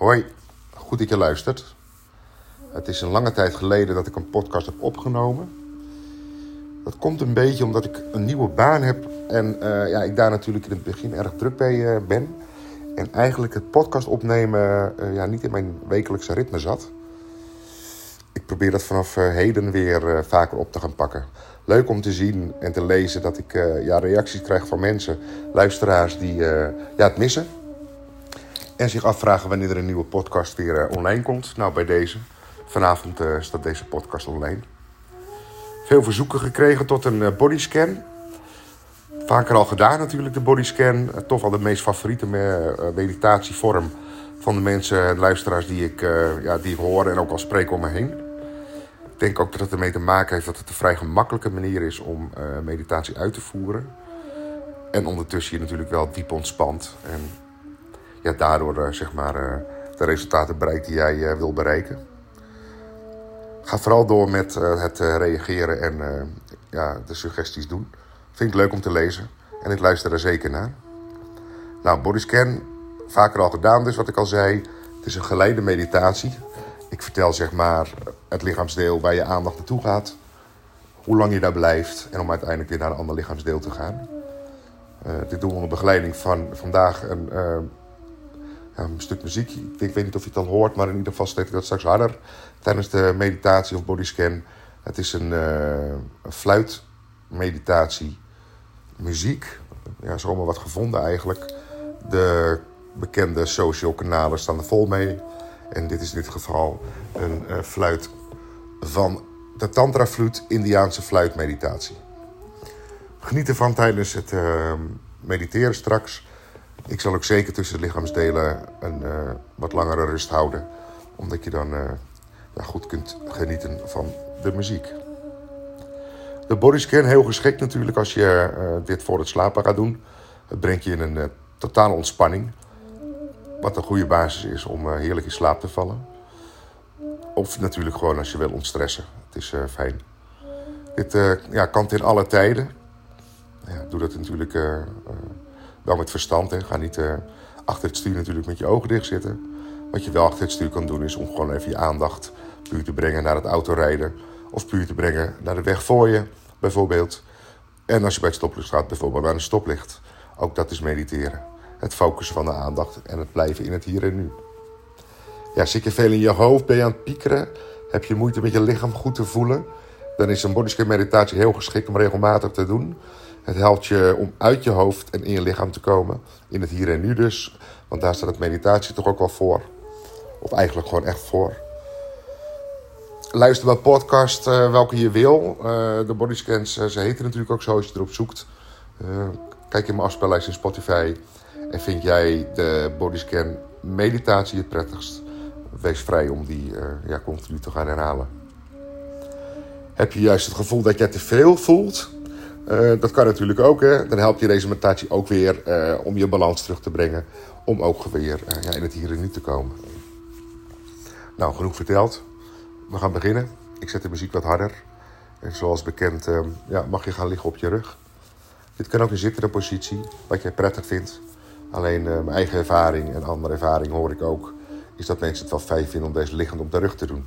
Hoi, goed dat je luistert. Het is een lange tijd geleden dat ik een podcast heb opgenomen. Dat komt een beetje omdat ik een nieuwe baan heb en eh, ja, ik daar natuurlijk in het begin erg druk bij uh, ben. En eigenlijk het podcast opnemen uh, ja, niet in mijn wekelijkse ritme zat. Ik probeer dat vanaf heden weer vaker op te gaan pakken. Leuk om te zien en te lezen dat ik ja, reacties krijg van mensen, luisteraars die ja, het missen. En zich afvragen wanneer er een nieuwe podcast weer online komt. Nou, bij deze. Vanavond uh, staat deze podcast online. Veel verzoeken gekregen tot een uh, bodyscan. Vaker al gedaan natuurlijk, de bodyscan. Toch wel de meest favoriete meditatievorm van de mensen en luisteraars die ik, ja, die hoor en ook al spreek om me heen. Ik denk ook dat het ermee te maken heeft dat het een vrij gemakkelijke manier is om meditatie uit te voeren. En ondertussen je natuurlijk wel diep ontspant. En ja, daardoor zeg maar, de resultaten bereikt die jij wil bereiken. Ga vooral door met het reageren en ja, de suggesties doen. Vind ik leuk om te lezen en ik luister er zeker naar. Nou, bodyscan, vaker al gedaan dus wat ik al zei. Het is een geleide meditatie. Ik vertel zeg maar het lichaamsdeel waar je aandacht naartoe gaat. Hoe lang je daar blijft en om uiteindelijk weer naar een ander lichaamsdeel te gaan. dit doen we onder begeleiding van vandaag een een stuk muziek. Ik weet niet of je het al hoort, maar in ieder geval steek ik dat straks harder tijdens de meditatie of bodyscan. Het is een, uh, een fluitmeditatie, muziek. Ja, allemaal wat gevonden eigenlijk. De bekende social kanalen staan er vol mee. En dit is in dit geval een uh, fluit van de Tantra Fluit Indiaanse fluitmeditatie. Geniet ervan tijdens het uh, mediteren straks. Ik zal ook zeker tussen de lichaamsdelen een uh, wat langere rust houden. Omdat je dan ja, goed kunt genieten van de muziek. De bodyscan heel geschikt natuurlijk als je uh, dit voor het slapen gaat doen. Het brengt je in een totale ontspanning. Wat een goede basis is om heerlijk in slaap te vallen. Of natuurlijk gewoon als je wil ontstressen. Het is fijn. Dit ja, kan in alle tijden. Ja, doe dat natuurlijk wel met verstand. Hè. Ga niet uh, achter het stuur natuurlijk met je ogen dicht zitten. Wat je wel achter het stuur kan doen is om gewoon even je aandacht puur te brengen naar het autorijden. Of puur te brengen naar de weg voor je, bijvoorbeeld. En als je bij het stoplicht staat, bijvoorbeeld naar een stoplicht. Ook dat is mediteren. Het focussen van de aandacht en het blijven in het hier en nu. Ja, zit je veel in je hoofd, ben je aan het piekeren, heb je moeite met je lichaam goed te voelen, dan is een bodyscan meditatie heel geschikt om regelmatig te doen. Het helpt je om uit je hoofd en in je lichaam te komen. In het hier en nu dus. Want daar staat het meditatie toch ook wel voor. Of eigenlijk gewoon echt voor. Luister wel podcast uh, welke je wil. Uh, de bodyscans, uh, ze heten natuurlijk ook zo als je erop zoekt. kijk in mijn afspeellijst in Spotify. En vind jij de bodyscan meditatie het prettigst? Wees vrij om die ja, continu te gaan herhalen. Heb je juist het gevoel dat jij te veel voelt? Uh, dat kan natuurlijk ook. Hè? Dan helpt je deze meditatie ook weer uh, om je balans terug te brengen. Om ook weer uh, ja, in het hier en nu te komen. Nou, genoeg verteld. We gaan beginnen. Ik zet de muziek wat harder. En zoals bekend ja, mag je gaan liggen op je rug. Dit kan ook een zittende positie, wat jij prettig vindt. Alleen mijn eigen ervaring en andere ervaring hoor ik ook... is dat mensen het wel fijn vinden om deze liggend op de rug te doen.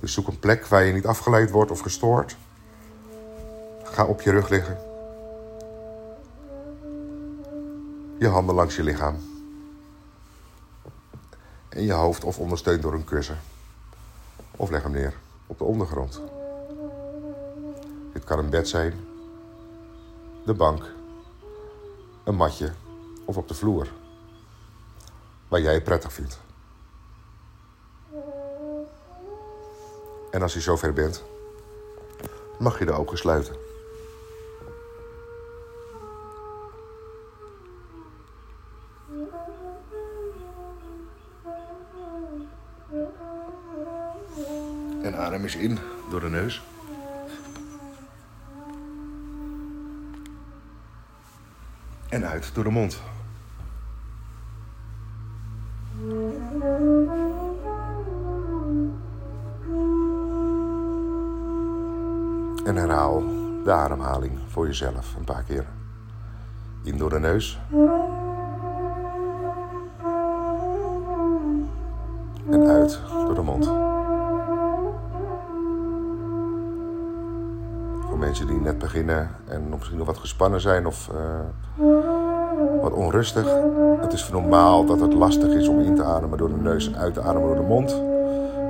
Dus zoek een plek waar je niet afgeleid wordt of gestoord... Ga op je rug liggen. Je handen langs je lichaam. En je hoofd of ondersteund door een kussen. Of leg hem neer op de ondergrond. Dit kan een bed zijn, de bank, een matje of op de vloer. Waar jij het prettig vindt. En als je zover bent, mag je de ogen sluiten. In door de neus. En uit door de mond. En herhaal de ademhaling voor jezelf een paar keer. In door de neus. Misschien nog wat gespannen zijn of uh, wat onrustig. Het is normaal dat het lastig is om in te ademen door de neus en uit te ademen door de mond.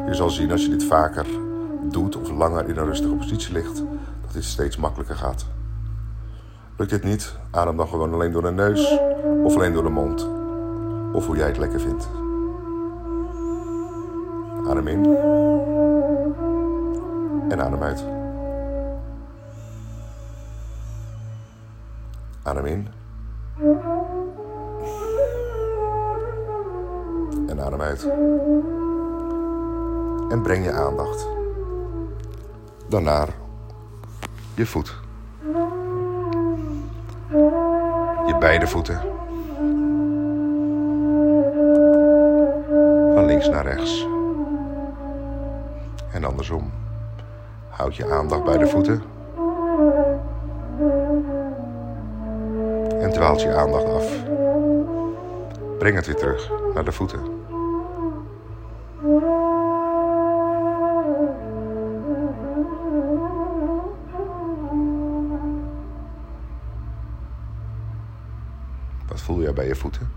Je zal zien als je dit vaker doet of langer in een rustige positie ligt, dat dit steeds makkelijker gaat. Lukt dit niet, adem dan gewoon alleen door de neus of alleen door de mond. Of hoe jij het lekker vindt. Adem in. En adem uit. Adem in. En adem uit. En breng je aandacht dan naar je voet. Je beide voeten. Van links naar rechts. En andersom. Houd je aandacht bij de voeten. Dwaalt je aandacht af. Breng het weer terug naar de voeten. Wat voel je bij je voeten?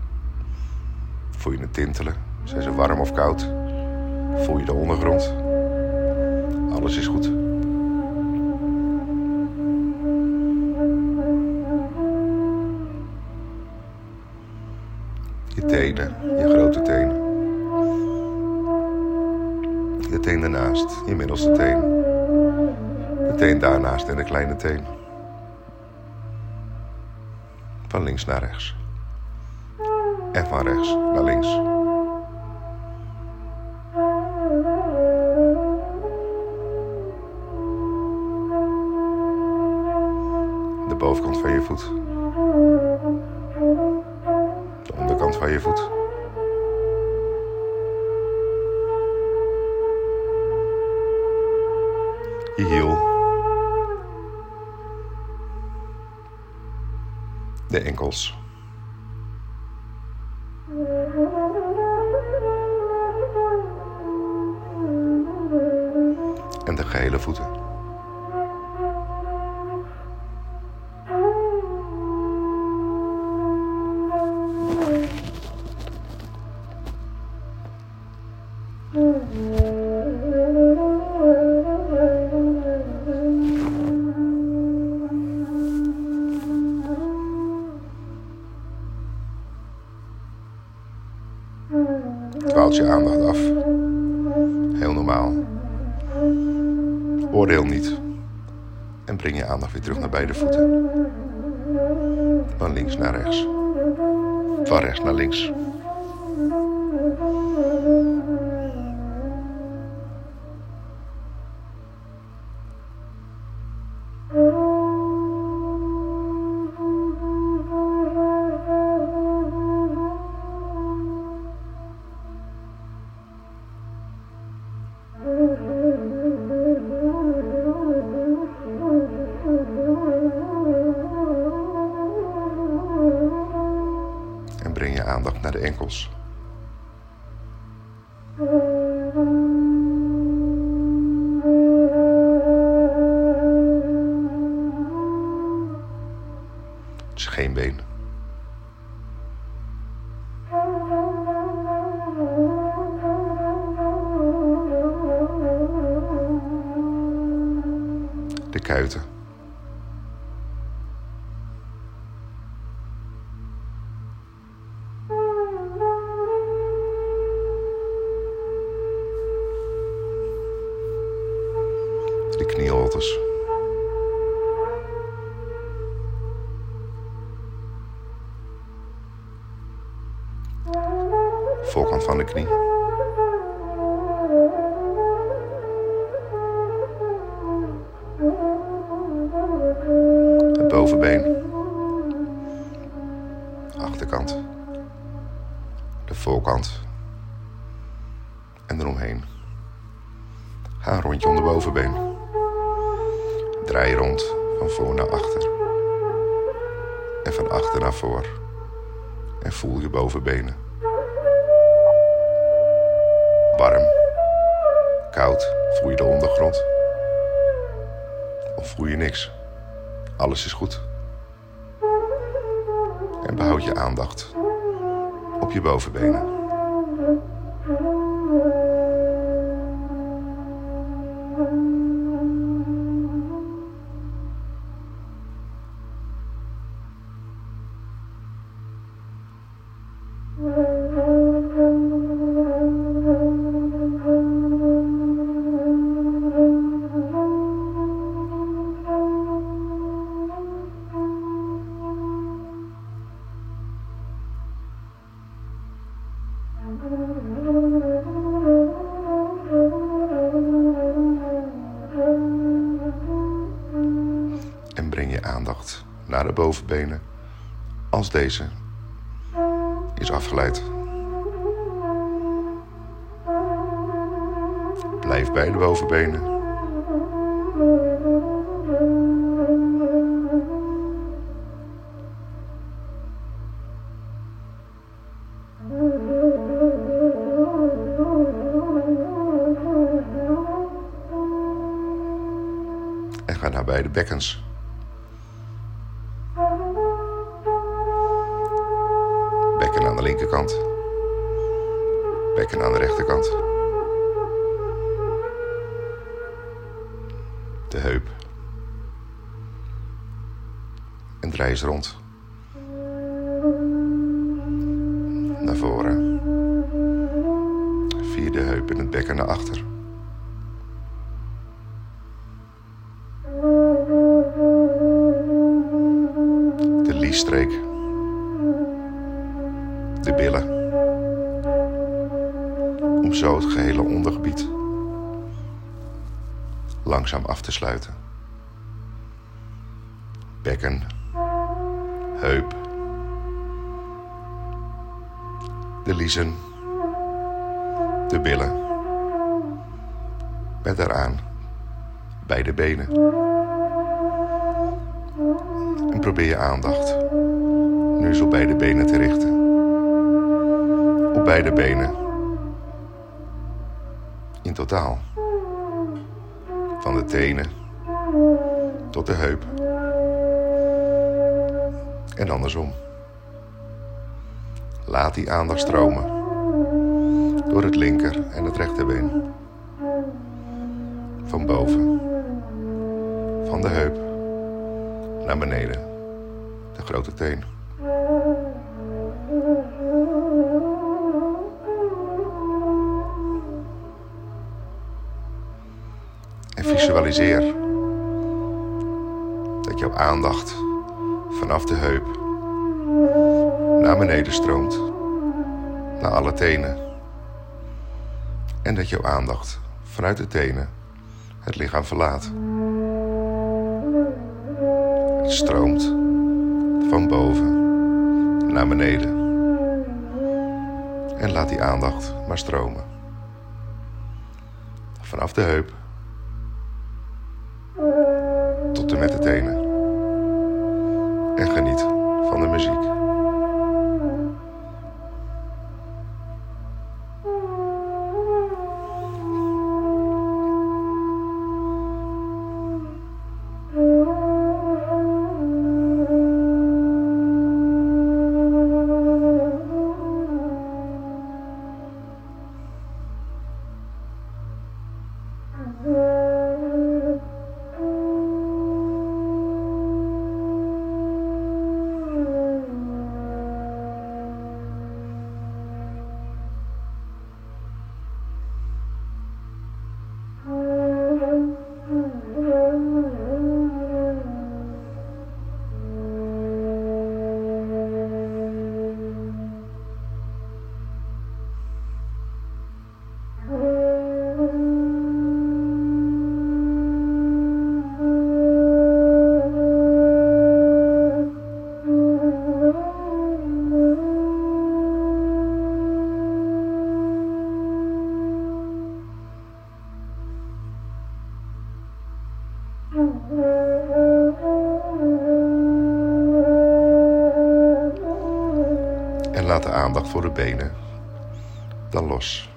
Voel je het tintelen? Zijn ze warm of koud? Voel je de ondergrond? Alles is goed. Tenen, je grote tenen. Je teen daarnaast, je middelste teen. De teen daarnaast en de kleine teen. Van links naar rechts. En van rechts naar links. De enkels. Terug naar beide voeten. Aandacht Voorkant van de knie. Het bovenbeen. Achterkant. De voorkant. En eromheen. Ga een rondje om de bovenbeen. Draai rond van voor naar achter. En van achter naar voor. En voel je bovenbenen. Koud. Voel je de ondergrond. Of voel je niks. Alles is goed. En behoud je aandacht op je bovenbenen. De bovenbenen als deze is afgeleid. Blijf bij de bovenbenen. En ga naar beide bekkens. Linkerkant. Bekken aan de rechterkant. De heup. En draai eens rond. Naar voren. Vierde heup in het bekken naar achter. De liesstreek. Langzaam af te sluiten. Bekken, heup, de liezen, de billen. Met daaraan beide benen. En probeer je aandacht nu eens op beide benen te richten. Op beide benen. In totaal. Van de tenen tot de heup. En andersom. Laat die aandacht stromen door het linker en het rechterbeen. Van boven, van de heup naar beneden, de grote teen. Visualiseer dat jouw aandacht vanaf de heup naar beneden stroomt, naar alle tenen. En dat jouw aandacht vanuit de tenen het lichaam verlaat. Het stroomt van boven naar beneden. En laat die aandacht maar stromen. Vanaf de heup En geniet van de muziek. Laat de aandacht voor de benen dan los.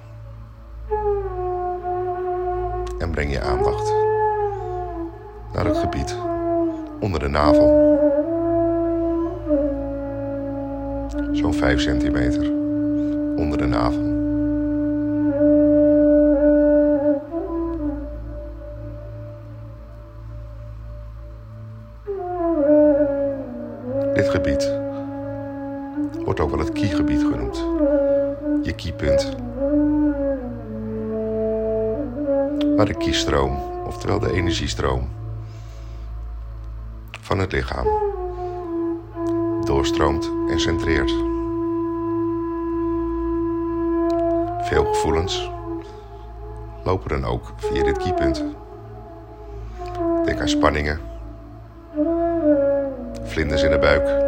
En breng je aandacht naar het gebied onder de navel. Zo'n 5 centimeter onder de navel. Dit gebied wordt ook wel het kiegebied genoemd. Je kiepunt. Waar de kiestroom, oftewel de energiestroom van het lichaam, doorstroomt en centreert. Veel gevoelens lopen dan ook via dit kiepunt. Denk aan spanningen, vlinders in de buik.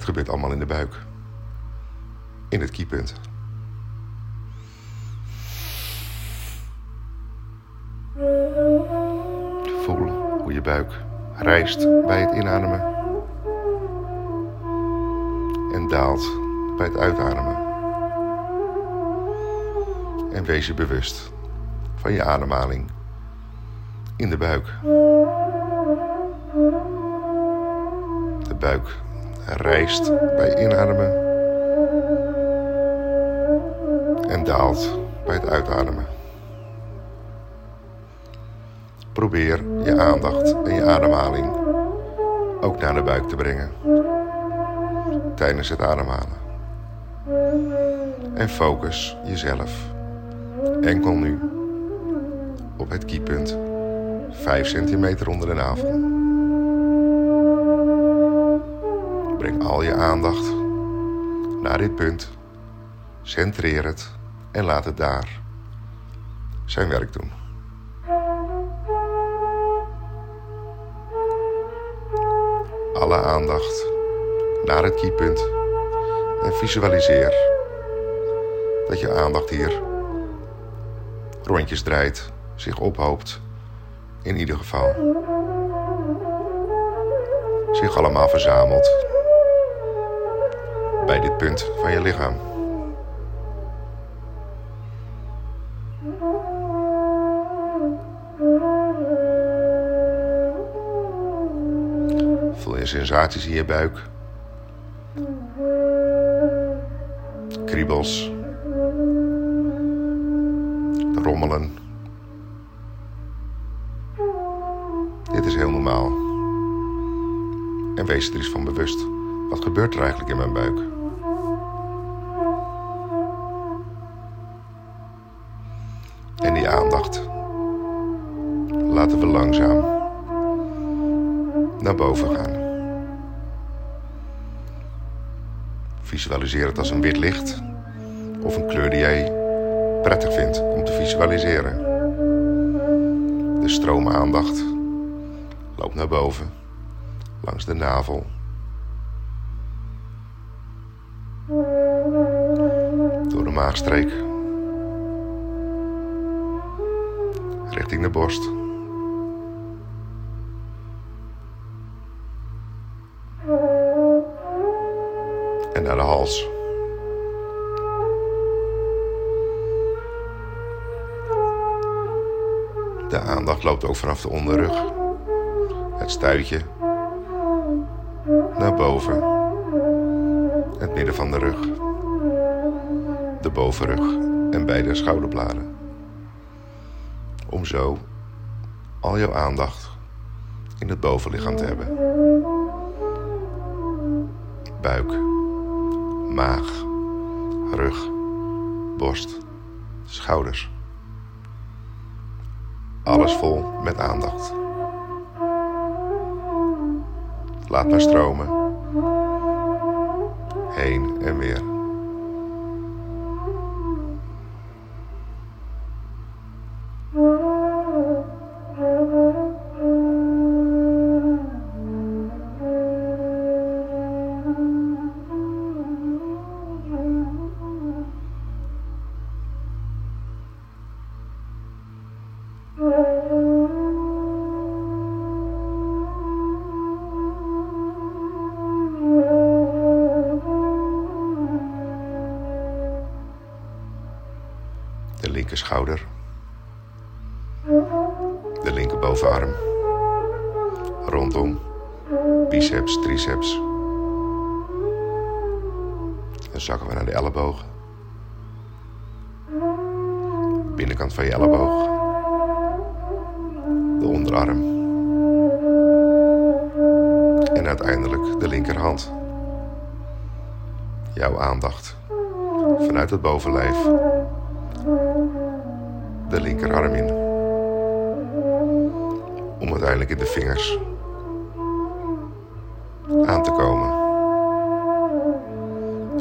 Het gebeurt allemaal in de buik. In het kiepunt. Voel hoe je buik rijst bij het inademen en daalt bij het uitademen. En wees je bewust van je ademhaling in de buik. De buik rijst bij inademen en daalt bij het uitademen. Probeer je aandacht en je ademhaling ook naar de buik te brengen tijdens het ademhalen. En focus jezelf enkel nu op het kiepunt 5 centimeter onder de navel. Breng al je aandacht naar dit punt, centreer het en laat het daar zijn werk doen. Alle aandacht naar het keypunt en visualiseer dat je aandacht hier rondjes draait, zich ophoopt, in ieder geval. Zich allemaal verzamelt bij dit punt van je lichaam. Voel je sensaties in je buik. Kriebels. Rommelen. Dit is heel normaal. En wees er eens van bewust. Wat gebeurt er eigenlijk in mijn buik? Visualiseer het als een wit licht of een kleur die jij prettig vindt om te visualiseren. De stroom aandacht loopt naar boven, langs de navel. Door de maagstreek. Richting de borst. De aandacht loopt ook vanaf de onderrug. Het stuitje. Naar boven. Het midden van de rug. De bovenrug en beide schouderbladen. Om zo al jouw aandacht in het bovenlichaam te hebben. Buik, maag, rug, borst, schouders. Alles vol met aandacht. Laat maar stromen. Heen en weer. Schouder. De linkerbovenarm. Rondom. Biceps, triceps. Dan zakken we naar de ellebogen. Binnenkant van je elleboog. De onderarm. En uiteindelijk de linkerhand. Jouw aandacht vanuit het bovenlijf linkerarm in. Om uiteindelijk in de vingers aan te komen.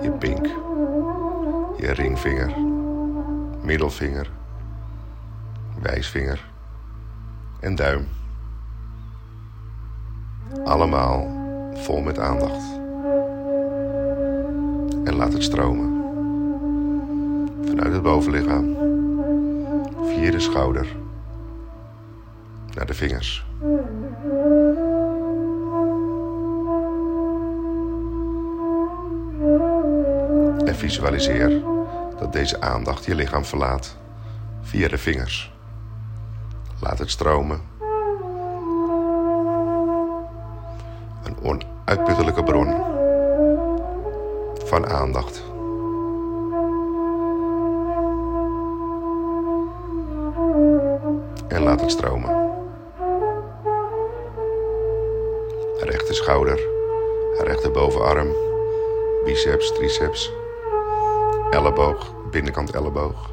Je pink, je ringvinger, middelvinger, wijsvinger en duim. Allemaal vol met aandacht. En laat het stromen. Vanuit het bovenlichaam. Via de schouder. Naar de vingers. En visualiseer dat deze aandacht je lichaam verlaat via de vingers. Laat het stromen. Elleboog, binnenkant elleboog,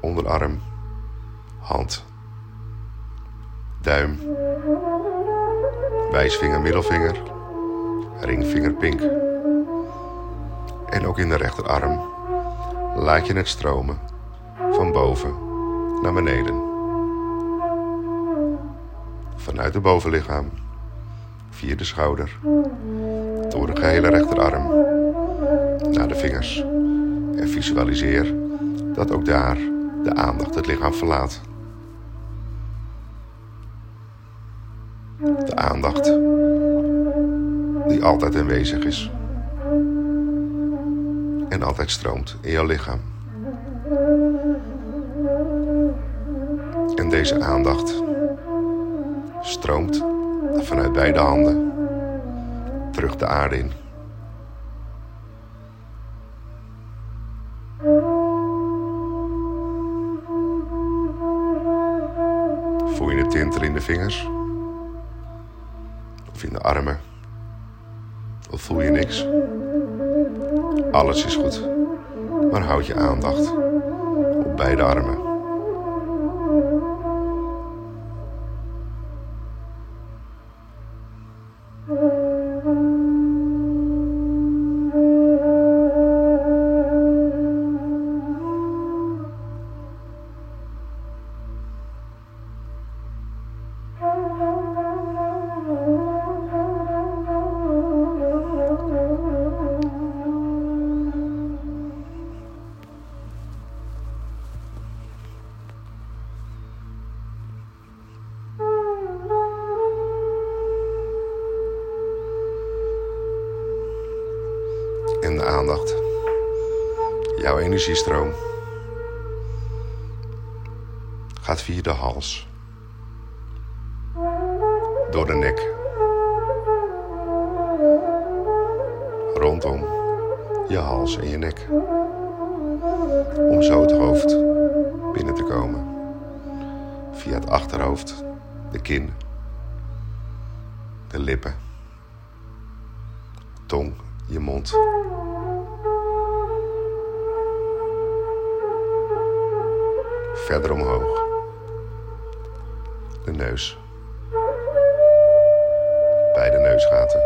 onderarm, hand, duim, wijsvinger, middelvinger, ringvinger, pink. En ook in de rechterarm laat je het stromen van boven naar beneden. Vanuit het bovenlichaam, via de schouder, door de gehele rechterarm naar de vingers. Visualiseer dat ook daar de aandacht het lichaam verlaat. De aandacht die altijd aanwezig is. En altijd stroomt in jouw lichaam. En deze aandacht stroomt vanuit beide handen terug de aarde in. Alles is goed, maar houd je aandacht op beide armen. Energiestroom gaat via de hals, door de nek, rondom je hals en je nek, om zo het hoofd binnen te komen. Via het achterhoofd, de kin, de lippen, tong, je mond. Verder omhoog. De neus. Beide neusgaten.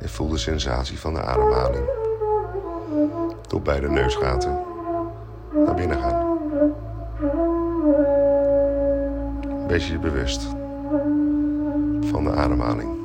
En voel de sensatie van de ademhaling. Door beide neusgaten naar binnen gaan. Wees je bewust van de ademhaling.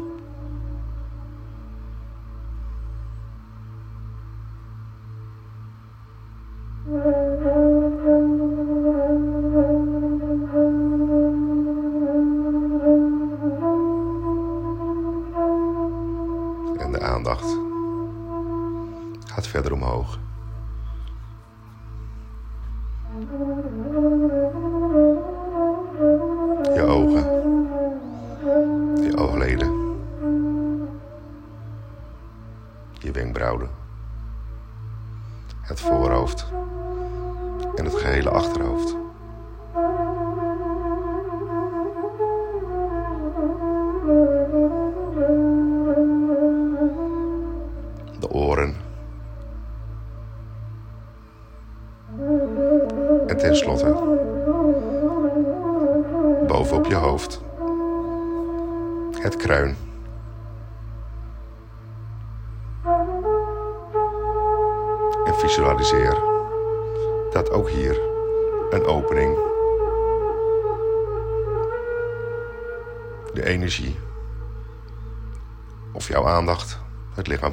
Het voorhoofd. En het gehele achterhoofd.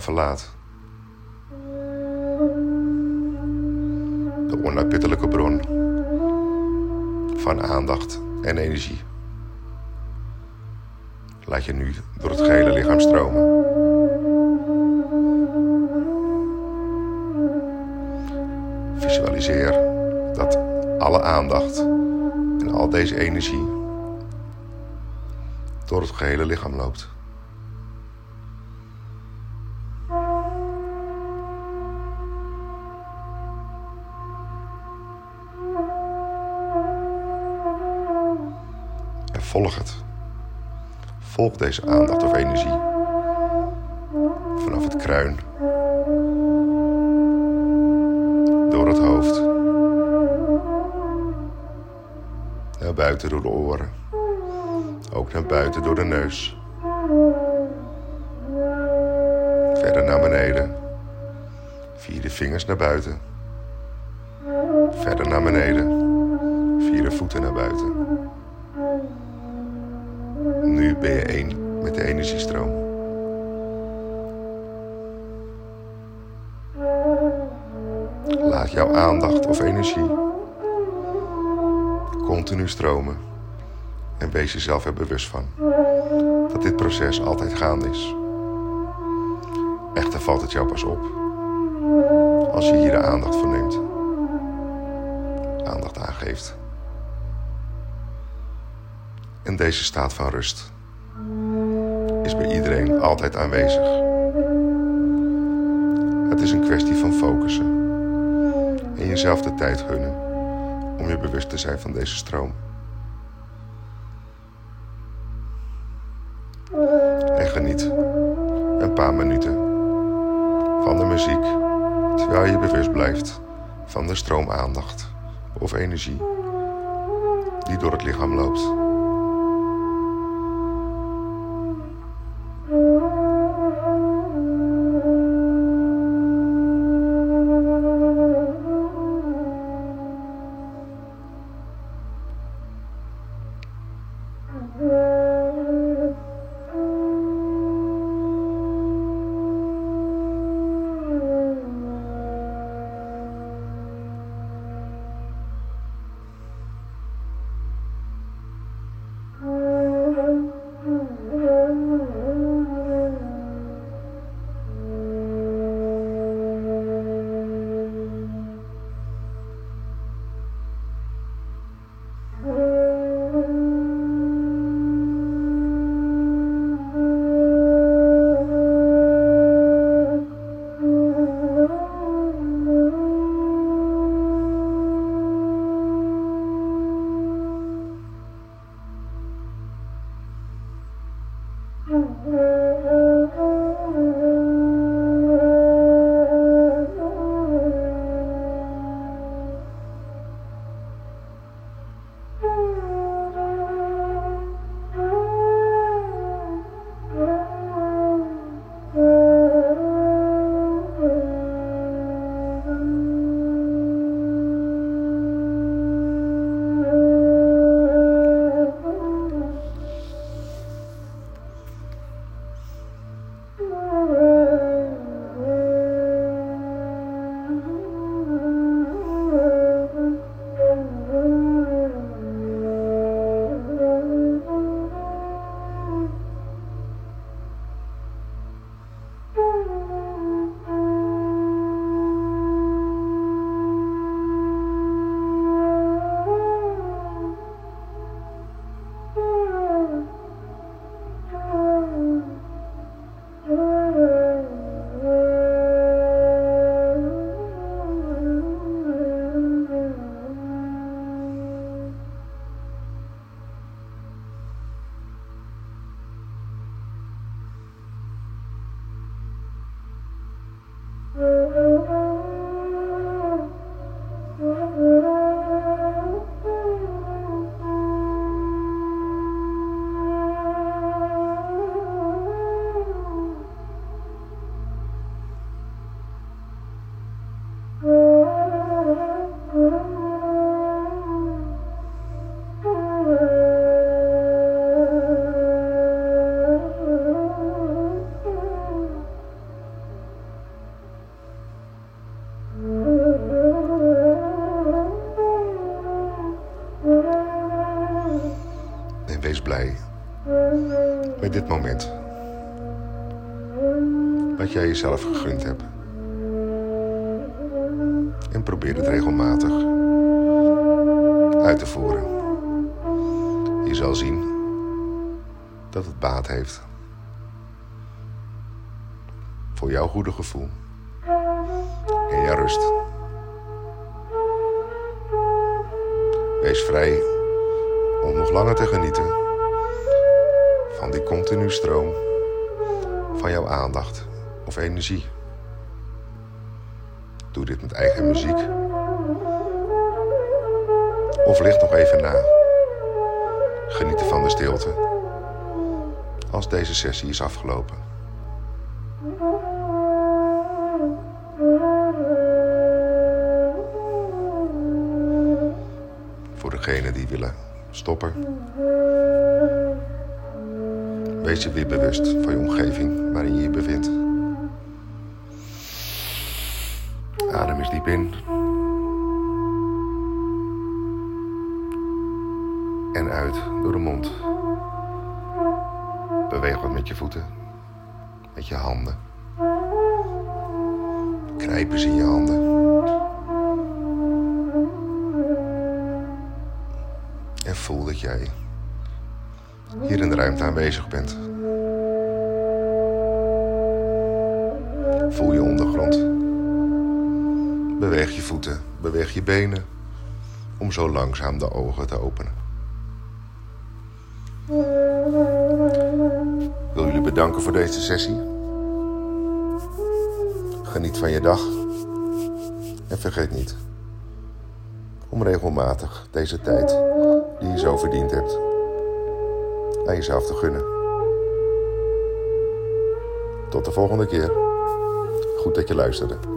Verlaat. De onuitputtelijke bron van aandacht en energie. Laat je nu door het gehele lichaam stromen. Visualiseer dat alle aandacht en al deze energie door het gehele lichaam loopt. Volg het. Volg deze aandacht of energie. Vanaf het kruin. Door het hoofd. Naar buiten door de oren. Ook naar buiten door de neus. Verder naar beneden. Via de vingers naar buiten. Jouw aandacht of energie continu stromen en wees jezelf er bewust van dat dit proces altijd gaande is. Echter valt het jou pas op als je hier de aandacht voor neemt, aandacht aangeeft. En deze staat van rust is bij iedereen altijd aanwezig. Het is een kwestie van focussen en jezelf de tijd gunnen om je bewust te zijn van deze stroom. En geniet een paar minuten van de muziek terwijl je bewust blijft van de stroom aandacht of energie die door het lichaam loopt. Moment. Wat jij jezelf gegund hebt. En probeer het regelmatig uit te voeren. Je zal zien dat het baat heeft. Voor jouw goede gevoel en jouw rust. Wees vrij om nog langer te genieten van die continu stroom van jouw aandacht of energie. Doe dit met eigen muziek. Of ligt nog even na. Genieten van de stilte. Als deze sessie is afgelopen. Voor degenen die willen stoppen. Wees je weer bewust van je omgeving waarin je je bevindt. Adem eens diep in. En uit door de mond. Beweeg wat met je voeten. Met je handen. Knijp eens in je handen. En voel dat jij hier in de ruimte aanwezig bent. Voel je ondergrond. Beweeg je voeten, beweeg je benen om zo langzaam de ogen te openen. Wil jullie bedanken voor deze sessie. Geniet van je dag en vergeet niet om regelmatig deze tijd die je zo verdiend hebt aan jezelf te gunnen. Tot de volgende keer. Goed dat je luisterde.